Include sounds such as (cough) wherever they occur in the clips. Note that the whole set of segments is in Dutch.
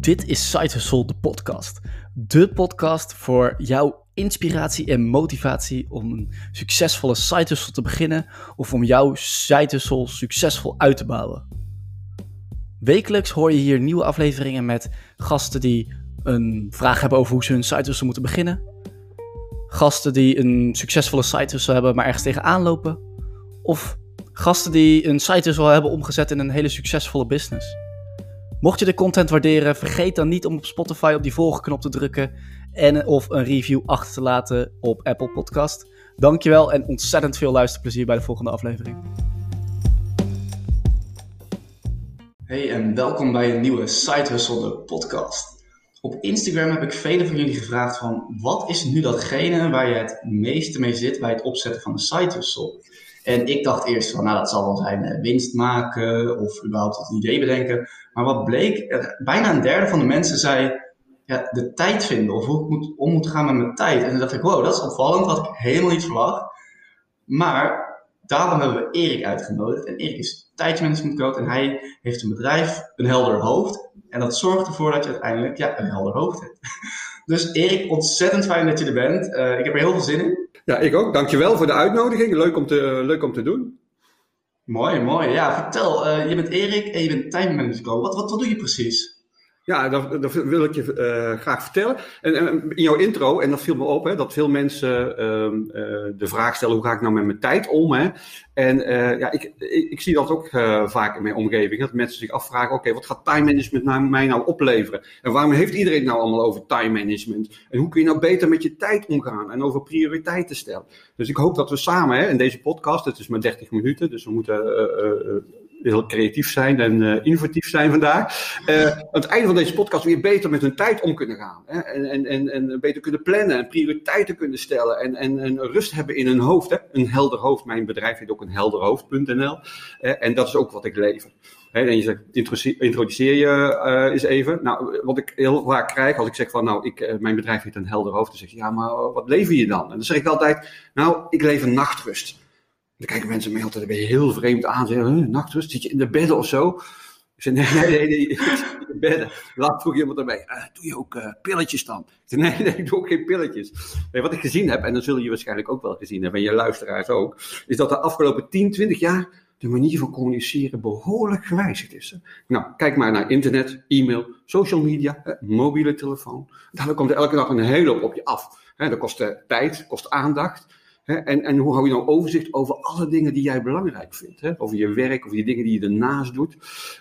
Dit is Side Hustle, de podcast. De podcast voor jouw inspiratie en motivatie om een succesvolle side hustle te beginnen of om jouw side hustle succesvol uit te bouwen. Wekelijks hoor je hier nieuwe afleveringen met gasten die een vraag hebben over hoe ze hun side hustle moeten beginnen. Gasten die een succesvolle side hustle hebben, maar ergens tegenaan lopen. Of gasten die een side hustle hebben omgezet in een hele succesvolle business. Mocht je de content waarderen, vergeet dan niet om op Spotify op die volgknop te drukken en of een review achter te laten op Apple Podcast. Dankjewel en ontzettend veel luisterplezier bij de volgende aflevering. Hey en welkom bij een nieuwe Side de podcast. Op Instagram heb ik velen van jullie gevraagd van wat is nu datgene waar je het meeste mee zit bij het opzetten van een side hustle? En ik dacht eerst van, nou dat zal wel zijn eh, winst maken of überhaupt het idee bedenken. Maar wat bleek, bijna een derde van de mensen zei ja, de tijd vinden of hoe ik moet, om moet gaan met mijn tijd. En toen dacht ik, wow, dat is opvallend, had ik helemaal niet verwacht. Maar daarom hebben we Erik uitgenodigd. En Erik is tijdsmanagement coach en hij heeft een bedrijf, een helder hoofd. En dat zorgt ervoor dat je uiteindelijk ja, een helder hoofd hebt. (laughs) Dus Erik, ontzettend fijn dat je er bent. Uh, ik heb er heel veel zin in. Ja, ik ook. Dankjewel voor de uitnodiging. Leuk om te, leuk om te doen. Mooi, mooi. Ja, vertel. Uh, je bent Erik en je bent time manager. Wat, wat, wat doe je precies? Ja, dat, dat, wil ik je uh, graag vertellen. En, in jouw intro, en dat viel me op, hè, dat veel mensen uh, uh, de vraag stellen: hoe ga ik nou met mijn tijd om? Hè? En ja, ik, ik, ik, zie dat ook vaak in mijn omgeving. Dat mensen zich afvragen: oké, wat gaat time management nou, mij nou opleveren? En waarom heeft iedereen nou allemaal over time management? En hoe kun je nou beter met je tijd omgaan en over prioriteiten stellen? Dus ik hoop dat we samen hè, in deze podcast, het is maar 30 minuten, dus we moeten heel creatief zijn en uh, innovatief zijn vandaag. Uh, aan het einde van deze podcast weer beter met hun tijd om kunnen gaan. Hè? En, en, en, beter kunnen plannen en prioriteiten kunnen stellen. En, en, en rust hebben in hun hoofd. Hè? Een helder hoofd. Mijn bedrijf heet ook een helderhoofd.nl. Uh, en dat is ook wat ik lever. Hè? En je zegt, introduceer je uh, eens even. Nou, wat ik heel vaak krijg als ik zeg van, nou, ik, mijn bedrijf heeft een helder hoofd. Dan zeg je, ja, maar wat lever je dan? En dan zeg ik altijd, nou, ik lever nachtrust. Dan kijken mensen mij altijd een heel vreemd aan. Zeggen, huh, nachtrust, zit je in de bedden of zo? Ik nee, nee, nee, nee in de bedden. Laat vroeg iemand erbij, uh, doe je ook uh, pilletjes dan? Ik zei, nee, nee, ik doe ook geen pilletjes. Wat ik gezien heb, en dat zul je waarschijnlijk ook wel gezien hebben, en je luisteraars ook, is dat de afgelopen 10, 20 jaar de manier van communiceren behoorlijk gewijzigd is. Nou, kijk maar naar internet, e-mail, social media, mobiele telefoon. Daar komt elke dag een hele hoop op je af. dat kost tijd, kost aandacht. En, en hoe hou je nou overzicht over alle dingen die jij belangrijk vindt? Over je werk, over die dingen die je ernaast doet.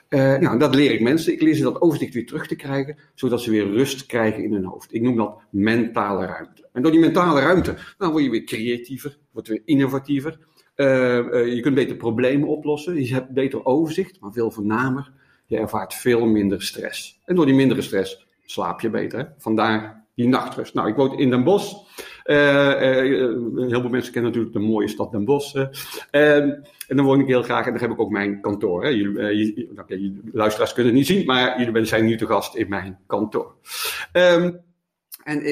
Uh, nou, dat leer ik mensen. Ik leer ze dat overzicht weer terug te krijgen, zodat ze weer rust krijgen in hun hoofd. Ik noem dat mentale ruimte. En door die mentale ruimte, dan word je weer creatiever, word je weer innovatiever. Uh, uh, je kunt beter problemen oplossen, je hebt beter overzicht, maar veel voornamer, je ervaart veel minder stress. En door die mindere stress slaap je beter. Vandaar die nachtrust. Nou, ik woon in Den Bosch. Uh, uh, heel veel mensen kennen natuurlijk de mooie stad Den Bosch. Uh, en dan woon ik heel graag en daar heb ik ook mijn kantoor. Hè. Jullie, luisteraars kunnen het niet zien, maar jullie zijn nu te gast in mijn kantoor. Um, en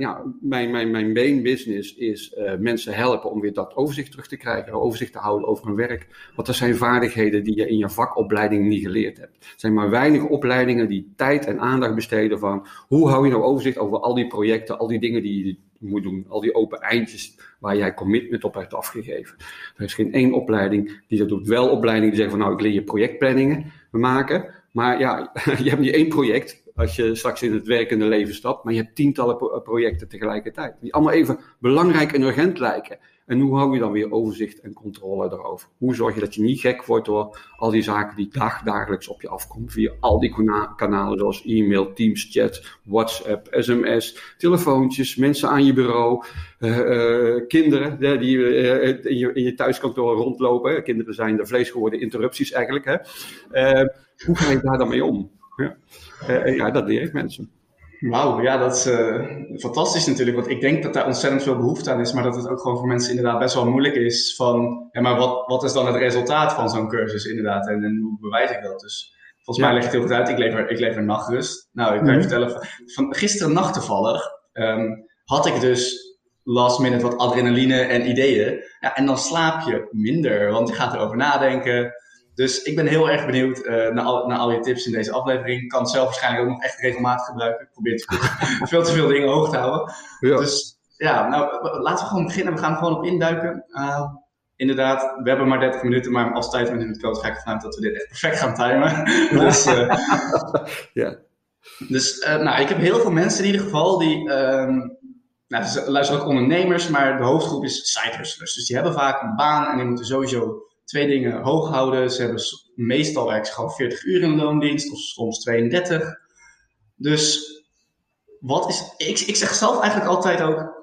ja, mijn, mijn, mijn main business is mensen helpen om weer dat overzicht terug te krijgen, overzicht te houden over hun werk. Want dat zijn vaardigheden die je in je vakopleiding niet geleerd hebt. Er zijn maar weinig opleidingen die tijd en aandacht besteden van hoe hou je nou overzicht over al die projecten, al die dingen die je moet doen, al die open eindjes waar jij commitment op hebt afgegeven. Er is geen één opleiding die dat doet. Wel opleidingen die zeggen van nou ik leer je projectplanningen maken, maar ja, (laughs) je hebt niet één project als je straks in het werkende leven stapt. Maar je hebt tientallen projecten tegelijkertijd. Die allemaal even belangrijk en urgent lijken. En hoe hou je dan weer overzicht en controle erover? Hoe zorg je dat je niet gek wordt door al die zaken die dag, dagelijks op je afkomen via al die kanalen zoals e-mail, Teams, chat, WhatsApp, sms, telefoontjes, mensen aan je bureau, uh, uh, kinderen die in, je, in je thuiskantoor rondlopen. Kinderen zijn de vlees geworden interrupties eigenlijk. Hè? hoe ga je daar dan mee om? Ja. Ja, dat leer ik mensen. Wauw, ja, dat is uh, fantastisch natuurlijk. Want ik denk dat daar ontzettend veel behoefte aan is. Maar dat het ook gewoon voor mensen inderdaad best wel moeilijk is. Van, ja, maar wat, wat is dan het resultaat van zo'n cursus inderdaad? En, en, hoe bewijs ik dat? Dus volgens mij leg je het heel goed uit. Ik lever, ik lever nachtrust. Nou, ik kan je mm vertellen. Van, van gisteren nacht toevallig um, had ik dus last minute wat adrenaline en ideeën. Ja, en dan slaap je minder. Want je gaat erover nadenken. Dus ik ben heel erg benieuwd naar, al, naar al je tips in deze aflevering. Ik kan het zelf waarschijnlijk ook nog echt regelmatig gebruiken. Ik probeer (laughs) veel te veel dingen hoog te houden. Ja. Dus ja, nou, laten we gewoon beginnen. We gaan er gewoon op induiken. inderdaad, we hebben maar 30 minuten, maar als tijd met in het code ga ik ervan uit dat we dit echt perfect gaan timen. (laughs) dus ja. Dus uh, nou, ik heb heel veel mensen in ieder geval die. Um, nou, luisteren ook ondernemers, maar de hoofdgroep is side hustlers. Dus die hebben vaak een baan en die moeten sowieso twee dingen hoog houden. Ze hebben meestal werken ze gewoon 40 uur in loondienst of soms 32. Dus wat is. Ik, ik zeg zelf eigenlijk altijd ook.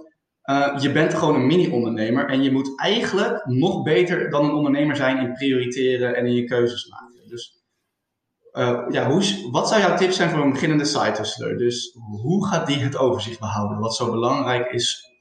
Uh, je bent gewoon een mini-ondernemer en je moet eigenlijk nog beter dan een ondernemer zijn in prioriteren en in je keuzes maken. Dus uh, ja, hoe, wat zou jouw tip zijn voor een beginnende site Dus hoe gaat die het overzicht behouden? Wat zo belangrijk is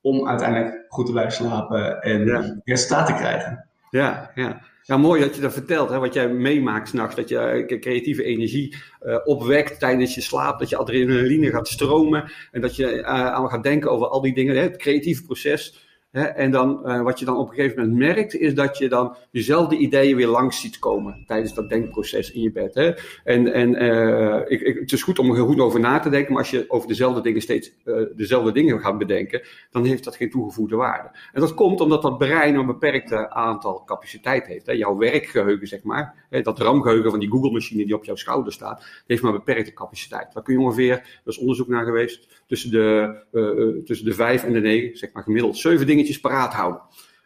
om uiteindelijk goed te blijven slapen en ja. resultaten te krijgen. Ja, ja. Ja, mooi dat je dat vertelt, hè, wat jij meemaakt s'nachts. Dat je uh, creatieve energie uh, opwekt tijdens je slaap. Dat je adrenaline gaat stromen. En dat je uh, aan gaat denken over al die dingen. Hè, het creatieve proces. En dan, uh, wat je dan op een gegeven moment merkt, is dat je dan dezelfde ideeën weer langs ziet komen tijdens dat denkproces in je bed. Hè. En, en uh, ik, ik, het is goed om er goed over na te denken, maar als je over dezelfde dingen steeds uh, dezelfde dingen gaat bedenken, dan heeft dat geen toegevoegde waarde. En dat komt omdat dat brein een beperkt aantal capaciteit heeft. Hè. Jouw werkgeheugen, zeg maar, hè, dat RAM-geheugen van die Google-machine die op jouw schouder staat, heeft maar beperkte capaciteit. Daar kun je ongeveer, er is onderzoek naar geweest, tussen de, tussen de vijf en de negen, zeg maar gemiddeld zeven dingen dingetjes paraat houden.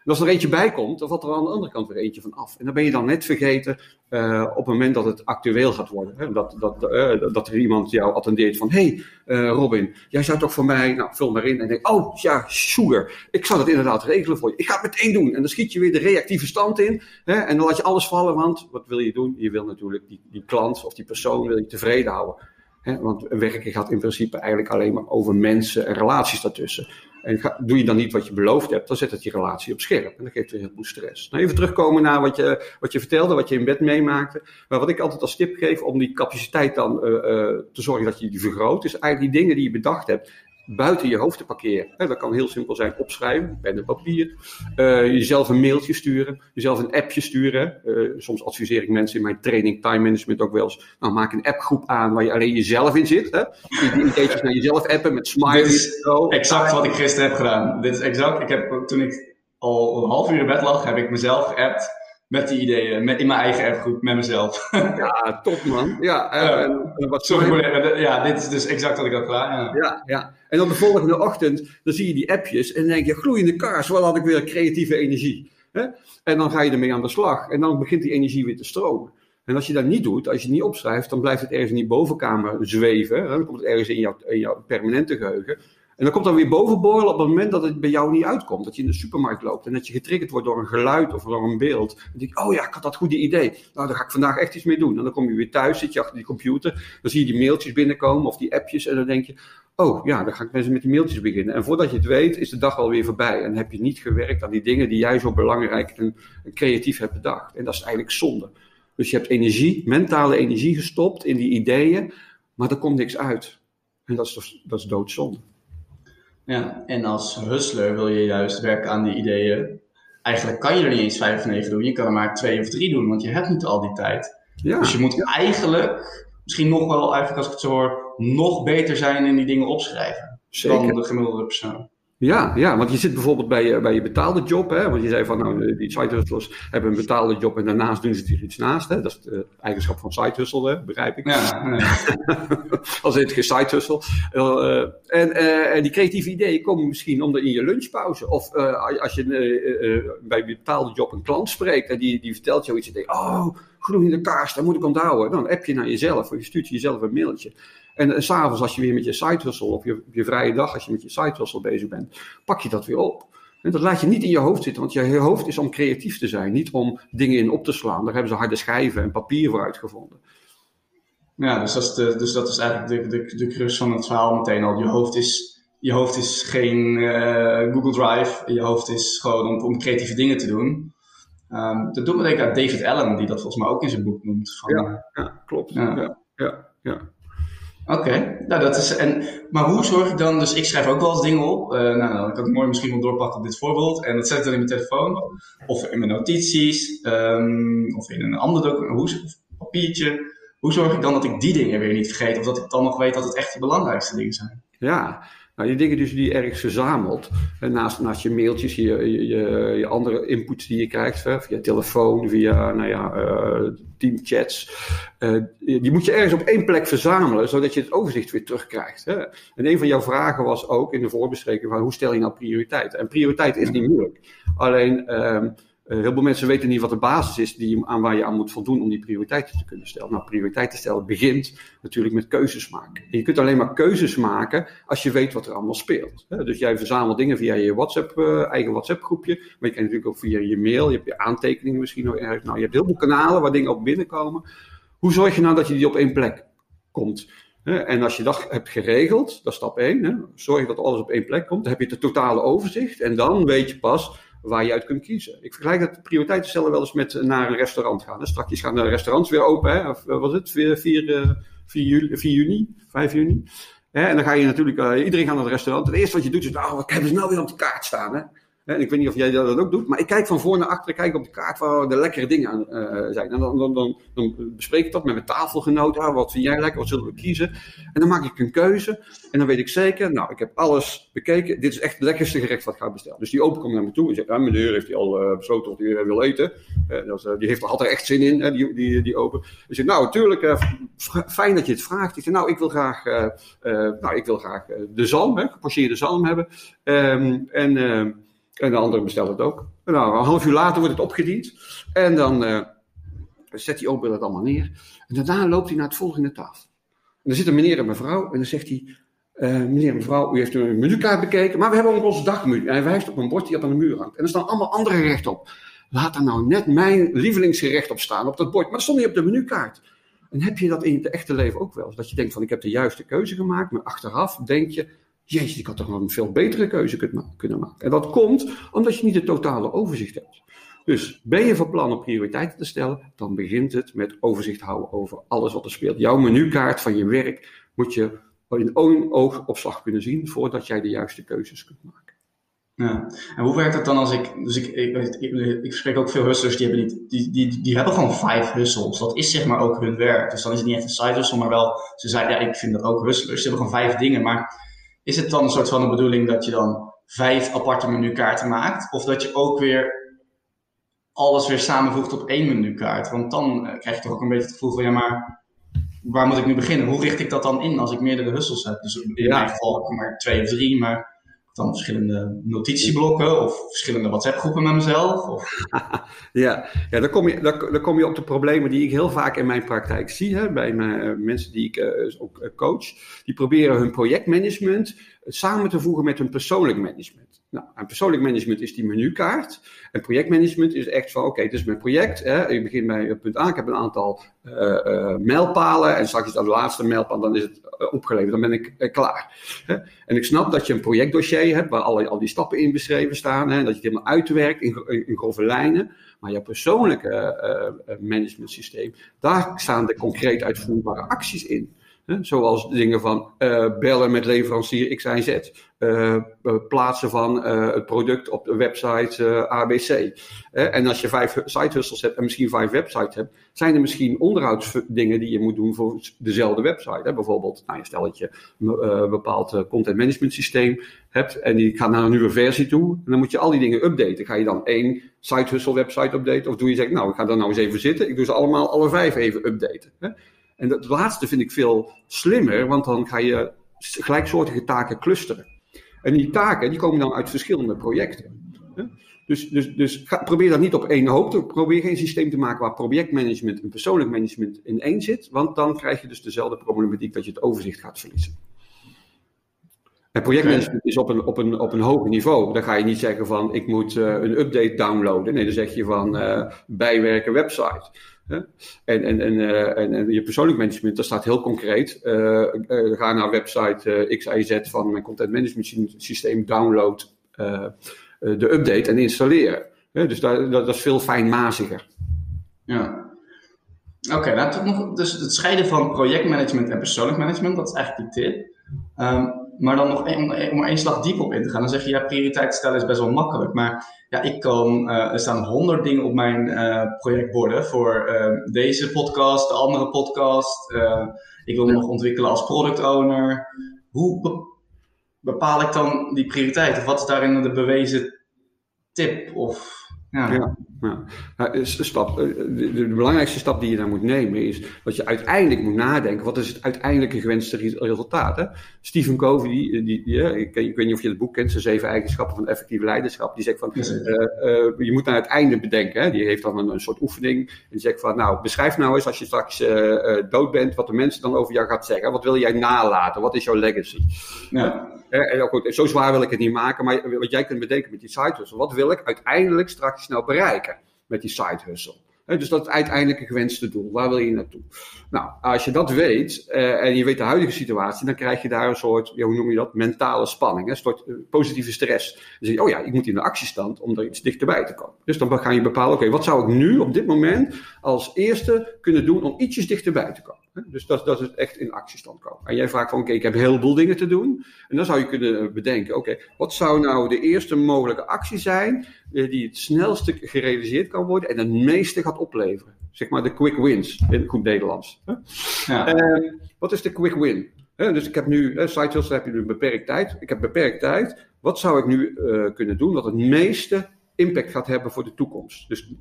En als er eentje bij komt, dan valt er aan de andere kant weer eentje van af. En dan ben je dan net vergeten uh, op het moment dat het actueel gaat worden. Hè? Dat, dat, uh, dat er iemand jou attendeert van... Hey, uh, Robin, jij zou toch voor mij... Nou, vul maar in en denk... Oh ja, sugar. Ik zal het inderdaad regelen voor je. Ik ga het meteen doen. En dan schiet je weer de reactieve stand in. Hè? En dan laat je alles vallen, want wat wil je doen? Je wil natuurlijk die, die klant of die persoon wil je tevreden houden. Hè? Want werken gaat in principe eigenlijk alleen maar over mensen en relaties daartussen. En ga, doe je dan niet wat je beloofd hebt, dan zet het je relatie op scherp. En dat geeft weer heel veel stress. Nou, even terugkomen naar wat je, wat je vertelde, wat je in bed meemaakte. Maar wat ik altijd als tip geef om die capaciteit dan uh, uh, te zorgen dat je die vergroot, is eigenlijk die dingen die je bedacht hebt, buiten je hoofd te parkeren. dat kan heel simpel zijn opschrijven, pen en papier. Uh, jezelf een mailtje sturen, jezelf een appje sturen. Uh, soms adviseer ik mensen in mijn training time management ook wel eens. Nou, maak een appgroep aan waar je alleen jezelf in zit. Hè? Die ideetjes naar jezelf appen met smileys. exact wat ik gisteren heb gedaan. Dit is exact, ik heb, toen ik al een half uur in bed lag, heb ik mezelf geappt met die ideeën, met, in mijn eigen appgroep, met mezelf. ja, top man. Ja, (laughs) en, wat sorry voor ja, dit is dus exact wat ik had gedaan. Ja. ja. Ja, en dan de volgende ochtend, dan zie je die appjes en dan denk je, gloeiende kaars, wat had ik weer creatieve energie. Hè? En dan ga je ermee aan de slag en dan begint die energie weer te stromen. En als je dat niet doet, als je het niet opschrijft, dan blijft het ergens in die bovenkamer zweven. Hè? Dan komt het ergens in jouw, in jouw permanente geheugen. En dan komt dan weer bovenborrelen op het moment dat het bij jou niet uitkomt. Dat je in de supermarkt loopt en dat je getriggerd wordt door een geluid of door een beeld. En dan denk je, oh ja, ik had dat goede idee. Nou, daar ga ik vandaag echt iets mee doen. En dan kom je weer thuis, zit je achter die computer. Dan zie je die mailtjes binnenkomen of die appjes. En dan denk je, oh ja, dan ga ik mensen met die mailtjes beginnen. En voordat je het weet, is de dag alweer voorbij. En heb je niet gewerkt aan die dingen die jij zo belangrijk en creatief hebt bedacht. En dat is eigenlijk zonde. Dus je hebt energie, mentale energie gestopt in die ideeën, maar er komt niks uit. En dat is, dat is doodzonde. Ja, en als hustler wil je juist werken aan die ideeën. Eigenlijk kan je er niet eens vijf of negen doen. Je kan er maar twee of drie doen, want je hebt niet al die tijd. Ja. Dus je moet eigenlijk, misschien nog wel, eigenlijk als ik het zo hoor, nog beter zijn in die dingen opschrijven. Zeker. Dan de gemiddelde persoon. Ja, ja, want je zit bijvoorbeeld bij je, bij je betaalde job. Hè? Want je zei van, nou, die side hustlers hebben een betaalde job en daarnaast doen ze er iets naast. Hè? Dat is de eigenschap van side hustle, begrijp ik. Ja, ja. (laughs) Als het geen side hustle. Uh, en, uh, en die creatieve ideeën komen misschien omdat in je lunchpauze. Of uh, als je bij je betaalde job een klant spreekt en die, die vertelt jou iets. En je denkt, oh, groeiende kaars, dat moet ik onthouden. Dan app je naar jezelf of je stuurt jezelf een mailtje. En, en s'avonds als je weer met je side hustle of je, je vrije dag als je met je side hustle bezig bent, pak je dat weer op. En dat laat je niet in je hoofd zitten, want je hoofd is om creatief te zijn, niet om dingen in op te slaan. Daar hebben ze harde schijven en papier voor uitgevonden. Ja, dus dat is, de, dus dat is eigenlijk de, de, de crux van het verhaal meteen al. Je hoofd is, je hoofd is geen uh, Google Drive, je hoofd is gewoon om, om creatieve dingen te doen. Um, dat doet me denken aan David Allen, die dat volgens mij ook in zijn boek noemt. Van, ja, ja, klopt. Ja. Ja, ja, Oké, nou dat is. En, maar hoe zorg ik dan? Dus ik schrijf ook wel eens dingen op. Uh, nou, dan kan ik mooi misschien wel doorpakken op dit voorbeeld. En dat zet ik dan in mijn telefoon. Of in mijn notities. Um, of in een ander document. Hoe, papiertje. Hoe zorg ik dan dat ik die dingen weer niet vergeet? Of dat ik dan nog weet dat het echt de belangrijkste dingen zijn? Ja, nou, die dingen dus die ergens verzamelt, naast, naast je mailtjes, je, je, je, andere inputs die je krijgt, via telefoon, via nou ja, uh, teamchats, uh, die moet je ergens op één plek verzamelen, zodat je het overzicht weer terugkrijgt. Hè. En een van jouw vragen was ook in de voorbespreking van hoe stel je nou prioriteit? En prioriteit is niet moeilijk. Alleen uh, uh, heel veel mensen weten niet wat de basis is die, aan waar je aan moet voldoen om die prioriteiten te kunnen stellen. Nou, prioriteiten stellen begint natuurlijk met keuzes maken. En je kunt alleen maar keuzes maken als je weet wat er allemaal speelt. Dus jij verzamelt dingen via je WhatsApp, uh, eigen WhatsApp groepje, maar je kan natuurlijk ook via je mail, je hebt je aantekeningen misschien nog ergens. Nou, je hebt heel veel kanalen waar dingen op binnenkomen. Hoe zorg je nou dat je die op één plek komt? En als je dat hebt geregeld, dat is stap 1, zorg dat alles op één plek komt, dan heb je het totale overzicht en dan weet je pas waar je uit kunt kiezen. Ik vergelijk dat prioriteiten stellen wel eens met naar een restaurant gaan. Straks gaan de restaurants weer open, hè? of wat was het, 4, 4, 4, juli, 4 juni, 5 juni. En dan ga je natuurlijk, uh, iedereen gaat naar het restaurant. Het eerste wat je doet is, nou, wat hebben ze nou weer op de kaart staan? Hè? En ik weet niet of jij dat ook doet, maar ik kijk van voor naar achter, kijk op de kaart waar de lekkere dingen aan uh, zijn. En dan, dan, dan, bespreek ik dat met mijn tafelgenoten. Ah, wat vind jij lekker, wat zullen we kiezen? En dan maak ik een keuze. En dan weet ik zeker, nou, ik heb alles bekeken. Dit is echt het lekkerste gerecht wat ik ga bestellen. Dus die open komt naar me toe en zegt, ja, meneer heeft hij al uh, besloten wat hij wil eten. Dat, die heeft er altijd echt zin in, die, die, die open. Dus ik nou, natuurlijk, fijn dat je het vraagt. Ik zeg, nou, ik wil graag, nou, ik wil graag de zalm, hè, gepocheerde zalm hebben. Um, en ehm, en de andere bestelt het ook. Nou, een half uur later wordt het opgediend. En dan uh, zet die open dat allemaal neer. En daarna loopt hij naar het volgende tafel. En dan zit een meneer en mevrouw. En dan zegt hij: uh, Meneer en mevrouw, u heeft een menukaart bekeken. Maar we hebben ook onze dagmenu. En hij wijst op een bord die op aan de muur hangt. En er staan allemaal andere gerechten op. Laat daar nou net mijn lievelingsgerecht op staan op dat bord. Maar dat stond niet op de menukaart. En heb je dat in het echte leven ook wel? Dat je denkt van ik heb de juiste keuze gemaakt. Maar achteraf denk je, Jezus, ik had toch een veel betere keuze kunnen maken. En dat komt omdat je niet het totale overzicht hebt. Dus ben je van plan om prioriteiten te stellen, dan begint het met overzicht houden over alles wat er speelt. Jouw menukaart van je werk moet je in één oogopslag kunnen zien voordat jij de juiste keuzes kunt maken. Ja, en hoe werkt dat dan als ik, dus ik, ik, ik, ik spreek ook veel hustlers, die hebben, niet, die, die, die hebben gewoon vijf hustles. Dat is zeg maar ook hun werk. Dus dan is het niet echt een side hustle, maar wel, ze zeiden, ja, ik vind dat ook hustlers. Ze hebben gewoon vijf dingen, maar is het dan een soort van de bedoeling dat je dan vijf aparte menukaarten maakt? Of dat je ook weer alles weer samenvoegt op één menukaart? Want dan uh, krijg je toch ook een beetje het gevoel van, ja maar, waar moet ik nu beginnen? Hoe richt ik dat dan in als ik meerdere hustles heb? Dus in ja. mijn geval maar twee of drie, maar dan verschillende notitieblokken of verschillende WhatsApp-groepen met mezelf? Of... (laughs) ja, ja dan, kom je, dan, kom je op de problemen die ik heel vaak in mijn praktijk zie. Hè, bij mijn, uh, mensen die ik uh, ook coach. Die proberen hun projectmanagement samen te voegen met hun persoonlijk management. Nou, en persoonlijk management is die menukaart. En projectmanagement is echt van, oké, okay, dit is mijn project. Hè. Ik begin bij punt A, ik heb een aantal uh, mijlpalen. En straks is dat de laatste mijlpaal, dan is het uh, opgeleverd. Dan ben ik klaar. Hè. En ik snap dat je een projectdossier hebt, waar alle, al die stappen in beschreven staan. Hè, dat je het helemaal uitwerkt in, grove lijnen. Maar je persoonlijke management systeem, daar staan de concreet uitvoerbare acties in. Zoals dingen van uh, bellen met leverancier X, Y, Z. Uh, plaatsen van het product op de website ABC. en als je vijf site hustles hebt en misschien vijf websites hebt, zijn er misschien onderhoudsdingen die je moet doen voor dezelfde website. Hè? Bijvoorbeeld, nou, stel dat je een bepaald content management systeem hebt en die gaat naar een nieuwe versie toe. En dan moet je al die dingen updaten. Ga je dan één site hustle website updaten? Of doe je zegt, nou, ik ga daar nou eens even zitten. Ik doe ze allemaal, alle vijf even updaten. Hè? En dat laatste vind ik veel slimmer, want dan ga je gelijksoortige taken clusteren. En die taken die komen dan uit verschillende projecten. Dus, dus, dus ga, probeer dat niet op één hoop te Probeer geen systeem te maken waar projectmanagement en persoonlijk management in één zit. Want dan krijg je dus dezelfde problematiek dat je het overzicht gaat verliezen. En projectmanagement is op een, op, een, op een hoger niveau. Dan ga je niet zeggen van ik moet uh, een update downloaden. Nee, dan zeg je van uh, bijwerken website. En, en, en, uh, en, en, je persoonlijk management, dat staat heel concreet. Uh, uh, ga naar website XIZ van mijn content management systeem, download de update en installeren. dus dat, dat, is veel fijnmaziger. Ja. Oké, toch nog, dus het scheiden van projectmanagement en persoonlijk management, dat is eigenlijk die tip. Um, maar dan nog om, om één slag diep op in te gaan, dan zeg je ja, prioriteit stellen is best wel makkelijk. Maar ja, ik kan, uh, er staan honderd dingen op mijn uh, projectborden voor uh, deze podcast, de andere podcast. ik wil me nog ontwikkelen als product owner. Hoe bepaal ik dan die prioriteit? Of wat is daarin de bewezen tip? Of ja. ja. Nou, stap, eh, de, de, belangrijkste stap die je dan moet nemen is dat je uiteindelijk moet nadenken: wat is het uiteindelijke gewenste resultaat? Hè? Stephen Covey, die, die, die, ik, ik, weet niet of je het boek kent, zijn zeven eigenschappen van effectief leiderschap. Die zegt van: uh, uh, je moet naar het einde bedenken. Hè? Die heeft dan een, een, soort oefening. En die zegt van: nou, beschrijf nou eens als je straks dood bent, wat de mensen dan over jou gaat zeggen. Wat wil jij nalaten? Wat is jouw legacy? Ja. Zo zwaar wil ik het niet maken, maar wat jij kunt bedenken met die side hustle. Wat wil ik uiteindelijk straks nou bereiken met die side hustle? dus dat uiteindelijke gewenste doel. Waar wil je naartoe? Nou, als je dat weet uh, en je weet de huidige situatie, dan krijg je daar een soort, hoe noem je dat, mentale spanning. Een soort uh, positieve stress. Dan zeg je, oh ja, ik moet in de actiestand om er iets dichterbij te komen. Dus dan ga je bepalen, oké, wat zou ik nu op dit moment als eerste kunnen doen om ietsjes dichterbij te komen? Dus dat, dat is echt in actiestand komen. En jij vraagt van, oké, ik heb heel veel dingen te doen. En dan zou je kunnen bedenken, oké, wat zou nou de eerste mogelijke actie zijn eh, die het snelste gerealiseerd kan worden en het meeste gaat opleveren? Zeg maar de quick wins in goed Nederlands. Ja. Uh, wat is de quick win? dus ik heb nu, uh, site heb je nu beperkt tijd. Ik heb beperkt tijd. Wat zou ik nu uh, kunnen doen dat het meeste impact gaat hebben voor de toekomst? Dus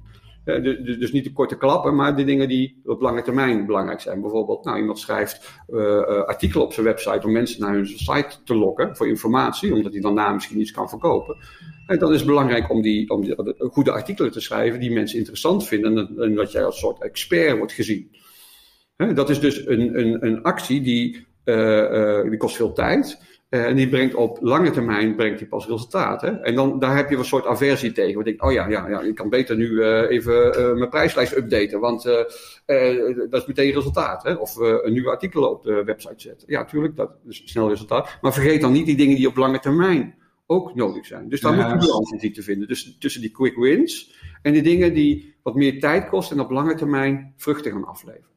dus niet de korte klappen, maar de dingen die op lange termijn belangrijk zijn. Bijvoorbeeld, nou, iemand schrijft uh, artikelen op zijn website om mensen naar hun site te lokken voor informatie, omdat hij dan daar misschien iets kan verkopen. En dan is het belangrijk om, die, om goede artikelen te schrijven die mensen interessant vinden en, dat jij als soort expert wordt gezien. dat is dus een, een, een actie die, die kost veel tijd. Uh, en die brengt op lange termijn brengt die pas resultaten. En dan, daar heb je een soort aversie tegen. Want ik denk, oh ja, ja, ja ik kan beter nu uh, even uh, mijn prijslijst updaten. Want dat is meteen resultaat. Hè? Of een nieuwe artikel op de website zetten. Ja, natuurlijk, dat is snel resultaat. Maar vergeet dan niet die dingen die op lange termijn ook nodig zijn. Dus daar ja, moet je balans in zien te vinden. Dus tussen die quick wins en de dingen die wat meer tijd kosten en op lange termijn vruchten gaan afleveren.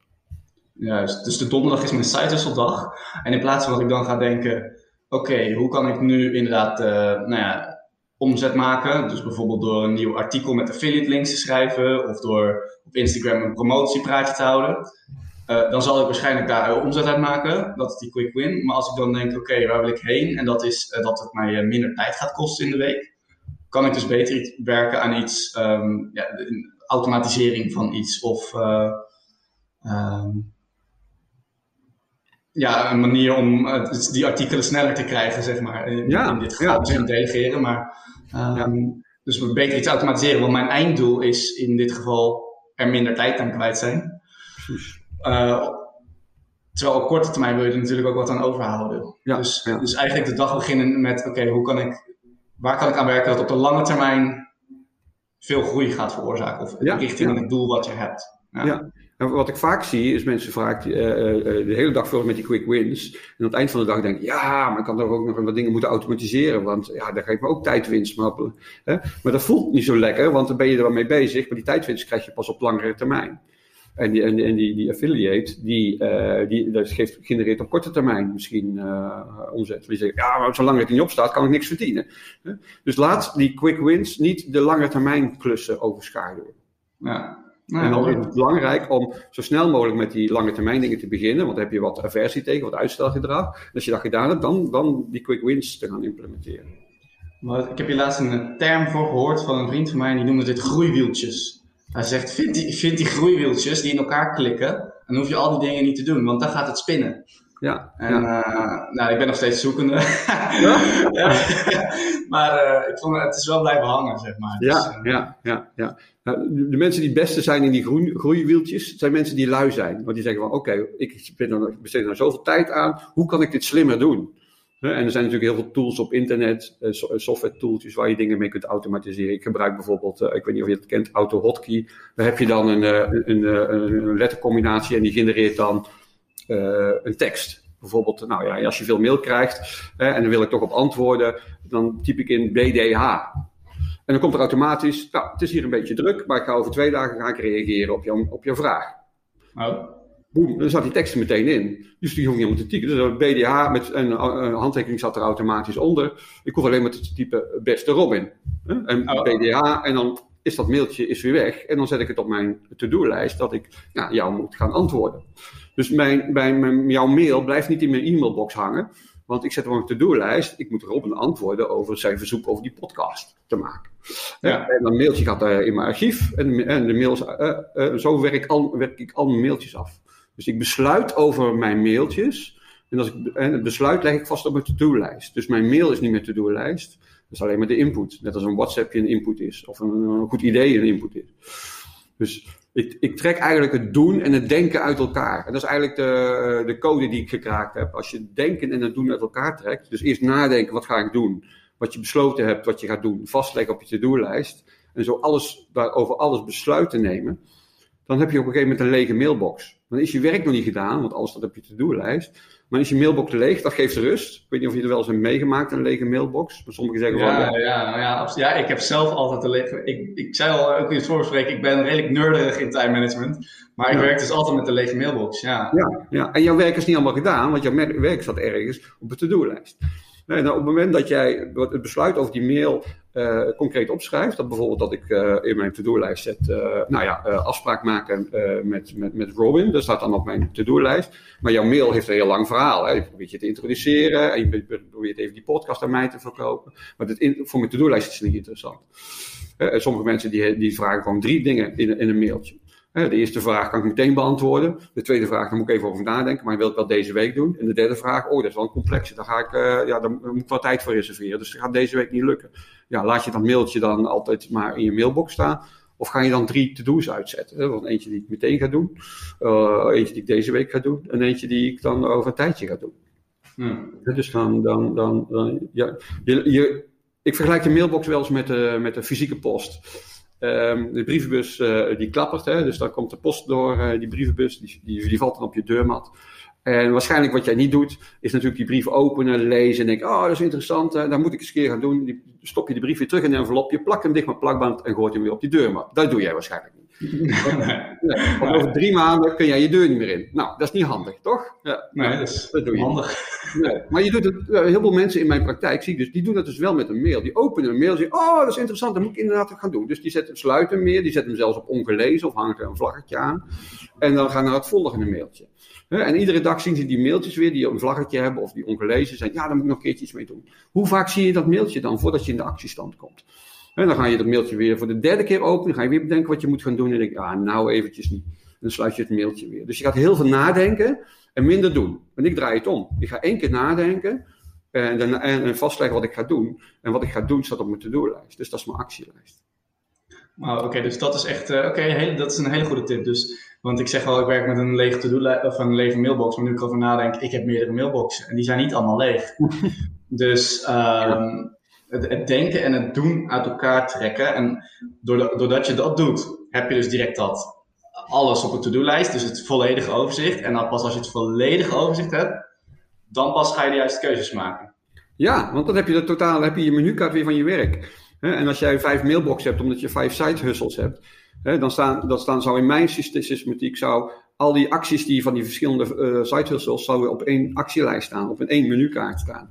Juist, dus de donderdag is mijn site En in plaats van dat ik dan ga denken oké, hoe kan ik nu inderdaad uh, nou ja, omzet maken? Dus bijvoorbeeld door een nieuw artikel met affiliate links te schrijven of door op Instagram een promotiepraatje te houden. Uh, dan zal ik waarschijnlijk daar omzet uit maken. Dat is die quick win. Maar als ik dan denk, oké, waar wil ik heen? En dat is uh, dat het mij minder tijd gaat kosten in de week. Kan ik dus beter werken aan iets, um, ja, automatisering van iets of um, ja, een manier om uh, die artikelen sneller te krijgen, zeg maar. In, ja, in dit geval ja, misschien delegeren, maar um, dus we beter iets automatiseren. Want mijn einddoel is in dit geval er minder tijd aan kwijt zijn. Precies. Uh, terwijl op korte termijn wil je er natuurlijk ook wat aan overhouden. Dus, dus eigenlijk de dag beginnen met, oké, hoe kan ik, waar kan ik aan werken dat op de lange termijn veel groei gaat veroorzaken? Of richting het doel wat je hebt. ja. En wat ik vaak zie, is mensen vaak uh, de hele dag vullen met die quick wins. En aan het eind van de dag denk ik, ja, maar ik kan toch ook nog wat dingen moeten automatiseren. Want ja, daar geeft me ook tijdwinst. Maar, hè? maar dat voelt niet zo lekker, want dan ben je er wel mee bezig. Maar die tijdwinst krijg je pas op langere termijn. En die, en, en die, die affiliate, die, die dat geeft, genereert op korte termijn misschien uh, omzet. Die zeggen, ja, maar zolang het niet opstaat, kan ik niks verdienen. Dus laat die quick wins niet de lange termijn klussen overschaduwen. Ja. Nou, en dan is het belangrijk om zo snel mogelijk met die lange termijn dingen te beginnen, want dan heb je wat aversie tegen, wat uitstelgedrag. En als je dat gedaan hebt, dan, dan die quick wins te gaan implementeren. Maar ik heb hier laatst een term voor gehoord van een vriend van mij, die noemde dit groeiwieltjes. Hij zegt, vind die, vind die groeiwieltjes die in elkaar klikken, dan hoef je al die dingen niet te doen, want dan gaat het spinnen. Ja. En Uh, nou, ik ben nog steeds zoekende. (laughs) Ja? maar uh, ik vond het is wel blijven hangen, zeg maar. Ja, dus, uh, ja, ja, ja. Nou, de mensen die het beste zijn in die groei, groeiwieltjes, zijn mensen die lui zijn. Want die zeggen van, oké, okay, ik besteed er nou zoveel tijd aan, hoe kan ik dit slimmer doen? En er zijn natuurlijk heel veel tools op internet, software tooltjes waar je dingen mee kunt automatiseren. Ik gebruik bijvoorbeeld, ik weet niet of je het kent, AutoHotkey. Daar heb je dan een, een, een, lettercombinatie en die genereert dan een tekst. Bijvoorbeeld, nou ja, als je veel mail krijgt hè, en dan wil ik toch op antwoorden, dan typ ik in BDH. En dan komt er automatisch, nou, het is hier een beetje druk, maar ik ga over twee dagen ga ik reageren op, jou, op jouw vraag. Boem, dan zat die tekst er meteen in. Dus die hoef je helemaal te typen. Dus een BDH met een, een, handtekening zat er automatisch onder. Ik hoef alleen maar te typen beste Robin. En Oh. BDH en dan is dat mailtje is weer weg. En dan zet ik het op mijn to-do-lijst dat ik ja, jou moet gaan antwoorden. Dus mijn, mijn, mijn, jouw mail blijft niet in mijn e-mailbox hangen. Want ik zet hem op een to-do-lijst. Ik moet Robin antwoorden over zijn verzoek over die podcast te maken. Ja. En dan mailtje gaat uh, in mijn archief. En, en de mails, uh, uh, zo werk ik, al, werk ik al mijn mailtjes af. Dus ik besluit over mijn mailtjes. En, als ik, en het besluit leg ik vast op mijn to-do-lijst. Dus mijn mail is niet meer to-do-lijst. Dat is alleen maar de input. Net als een WhatsAppje een input is. Of een, een goed idee een input is. Dus ik, ik, trek eigenlijk het doen en het denken uit elkaar. En dat is eigenlijk de, de code die ik gekraakt heb. Als je het denken en het doen uit elkaar trekt. Dus eerst nadenken, wat ga ik doen? Wat je besloten hebt, wat je gaat doen. Vastleggen op je to-do-lijst. En zo alles, over alles besluiten nemen. Dan heb je op een gegeven moment een lege mailbox. Dan is je werk nog niet gedaan, want alles staat op je to-do-lijst. Maar is je mailbox leeg, dat geeft rust. Ik weet niet of je er wel eens hebt meegemaakt, een lege mailbox. Maar sommigen zeggen ja, van... Ja, ja, ja, ik heb zelf altijd een lege... Ik, ik zei al ook in het voorbespreken, ik ben redelijk nerdig in time management. Maar ik Ja. werk dus altijd met een lege mailbox, ja. Ja, ja, en jouw werk is niet allemaal gedaan, want jouw werk staat ergens op de to-do-lijst. En op het moment dat jij het besluit over die mail eh, concreet opschrijft, dat bijvoorbeeld dat ik eh, in mijn to-do-lijst zet, eh, nou ja, afspraak maken met, met, met Robin, dat staat dan op mijn to-do-lijst. Maar jouw mail heeft een heel lang verhaal. Hè. Je probeert je te introduceren en je probeert even die podcast aan mij te verkopen. Maar voor mijn to-do-lijst is het niet interessant. Sommige mensen die, die vragen gewoon drie dingen in, in een mailtje. De eerste vraag kan ik meteen beantwoorden. De tweede vraag, daar moet ik even over nadenken, maar ik wil het wel deze week doen. En de derde vraag, oh, dat is wel een complexe. Daar, ga ik, eh, ja, daar moet ik wel tijd voor reserveren. Dus dat gaat deze week niet lukken. Ja, laat je dat mailtje dan altijd maar in je mailbox staan. Of ga je dan drie to-do's uitzetten? Hè? Want eentje die ik meteen ga doen, uh, eentje die ik deze week ga doen, en eentje die ik dan over een tijdje ga doen. Hm. Dus dan, dan, dan, dan ja, je, je, ik vergelijk de mailbox wel eens met de, met de fysieke post. Um, de brievenbus uh, die klappert, hè? dus dan komt de post door uh, die brievenbus, die, die, valt dan op je deurmat. En waarschijnlijk wat jij niet doet, is natuurlijk die brief openen, lezen en denken, oh dat is interessant, uh, dat moet ik eens een keer gaan doen. Die, stop je de brief weer terug in een envelopje, plak hem dicht met plakband en gooit hem weer op die deurmat. Dat doe jij waarschijnlijk niet. Nee, want over drie maanden kun jij je deur niet meer in. Nou, dat is niet handig, toch? Ja, nee, dat is dat doe je handig. Nee. Maar je doet het, heel veel mensen in mijn praktijk zie ik dus, die doen dat dus wel met een mail. Die openen een mail en zeggen, oh dat is interessant, dat moet ik inderdaad gaan doen. Dus die zetten, sluiten meer, die zetten hem zelfs op ongelezen of hangt er een vlaggetje aan. En dan gaan naar het volgende mailtje. En iedere dag zien ze die mailtjes weer die een vlaggetje hebben of die ongelezen zijn. Ja, daar moet ik nog een keertje iets mee doen. Hoe vaak zie je dat mailtje dan voordat je in de actiestand komt? En dan ga je dat mailtje weer voor de derde keer openen. Dan ga je weer bedenken wat je moet gaan doen. En denk je, ah, nou eventjes niet. En dan sluit je het mailtje weer. Dus je gaat heel veel nadenken en minder doen. En ik draai het om. Ik ga één keer nadenken en, dan, en vastleggen wat ik ga doen. En wat ik ga doen staat op mijn to-do-lijst. Dus dat is mijn actielijst. Wow, oké, dus dat is echt, uh, oké, okay, dat is een hele goede tip. Dus, want ik zeg wel, ik werk met een lege to-do of een lege mailbox, maar nu ik erover nadenk, ik heb meerdere mailboxen en die zijn niet allemaal leeg. (laughs) dus um, het, denken en het doen uit elkaar trekken en doordat je dat doet, heb je dus direct dat alles op een to-do-lijst, dus het volledige overzicht. En dan pas als je het volledige overzicht hebt, dan pas ga je de juiste keuzes maken. Ja, want dan heb je de totaal, heb je je menukaart weer van je werk. En als jij vijf mailboxen hebt, omdat je vijf side hebt, dan staan, dan staan zou in mijn systematiek zou al die acties die van die verschillende uh, side zouden op één actielijst staan, op een één menukaart staan.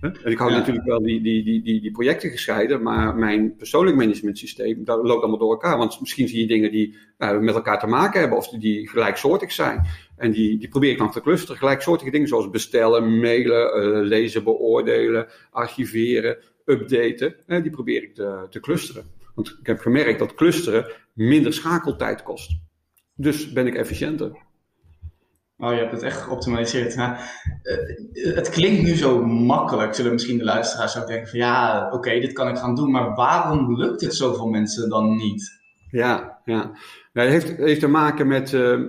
En ik hou ja. natuurlijk wel die, die, die, die, die projecten gescheiden, maar mijn persoonlijk management systeem, dat loopt allemaal door elkaar. Want misschien zie je dingen die uh, met elkaar te maken hebben of die gelijksoortig zijn. En die, die probeer ik dan te clusteren. Gelijksoortige dingen zoals bestellen, mailen, uh, lezen, beoordelen, archiveren, updaten. Uh, die probeer ik te, te clusteren. Want ik heb gemerkt dat clusteren minder schakeltijd kost. Dus ben ik efficiënter. Oh, je hebt het echt geoptimaliseerd. Uh, het klinkt nu zo makkelijk, zullen misschien de luisteraars ook denken van ja, oké, dit kan ik gaan doen, maar waarom lukt het zoveel mensen dan niet? Ja, ja. Het heeft, heeft te maken met, uh,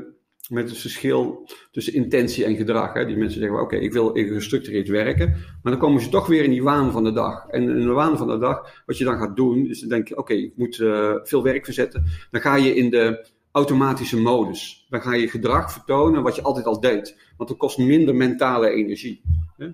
met het verschil tussen intentie en gedrag. Hè. Die mensen zeggen, oké, ik wil gestructureerd werken, maar dan komen ze toch weer in die waan van de dag. En in de waan van de dag, wat je dan gaat doen, is dan denk je, oké, ik moet uh, veel werk verzetten. Dan ga je in de automatische modus. Dan ga je gedrag vertonen wat je altijd al deed. Want dat kost minder mentale energie. Hè?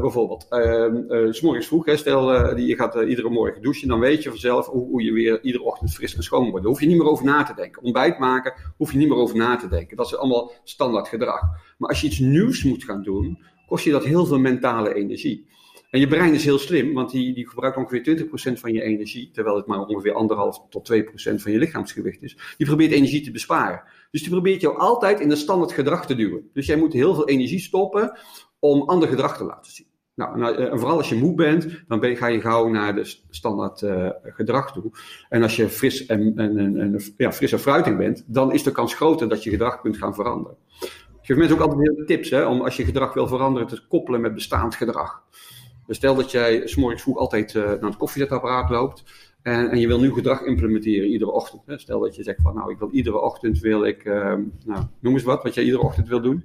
bijvoorbeeld, uh, s morgens vroeg, hè, stel je gaat iedere morgen douchen, dan weet je vanzelf hoe, hoe, je weer iedere ochtend fris en schoon wordt. Daar hoef je niet meer over na te denken. Ontbijt maken, hoef je niet meer over na te denken. Dat is allemaal standaard gedrag. Maar als je iets nieuws moet gaan doen, kost je dat heel veel mentale energie. En je brein is heel slim, want die, die gebruikt ongeveer 20% van je energie, terwijl het maar ongeveer 1,5 tot 2% van je lichaamsgewicht is. Die probeert energie te besparen. Dus die probeert jou altijd in een standaard gedrag te duwen. Dus jij moet heel veel energie stoppen om ander gedrag te laten zien. Nou, eh, en vooral als je moe bent, dan ben, ga je gauw naar de standaard uh, gedrag toe. En als je fris en, en, en, ja, fris en fruitig bent, dan is de kans groter dat je gedrag kunt gaan veranderen. Ik geef mensen ook altijd heel tips hè, om als je gedrag wil veranderen te koppelen met bestaand gedrag. Dus stel dat jij s'morgens vroeg altijd uh, naar het koffiezetapparaat loopt. En, en, je wil nieuw gedrag implementeren iedere ochtend. Hè. Stel dat je zegt van nou, ik wil iedere ochtend wil ik, uh, nou, noem eens wat, wat jij iedere ochtend wil doen.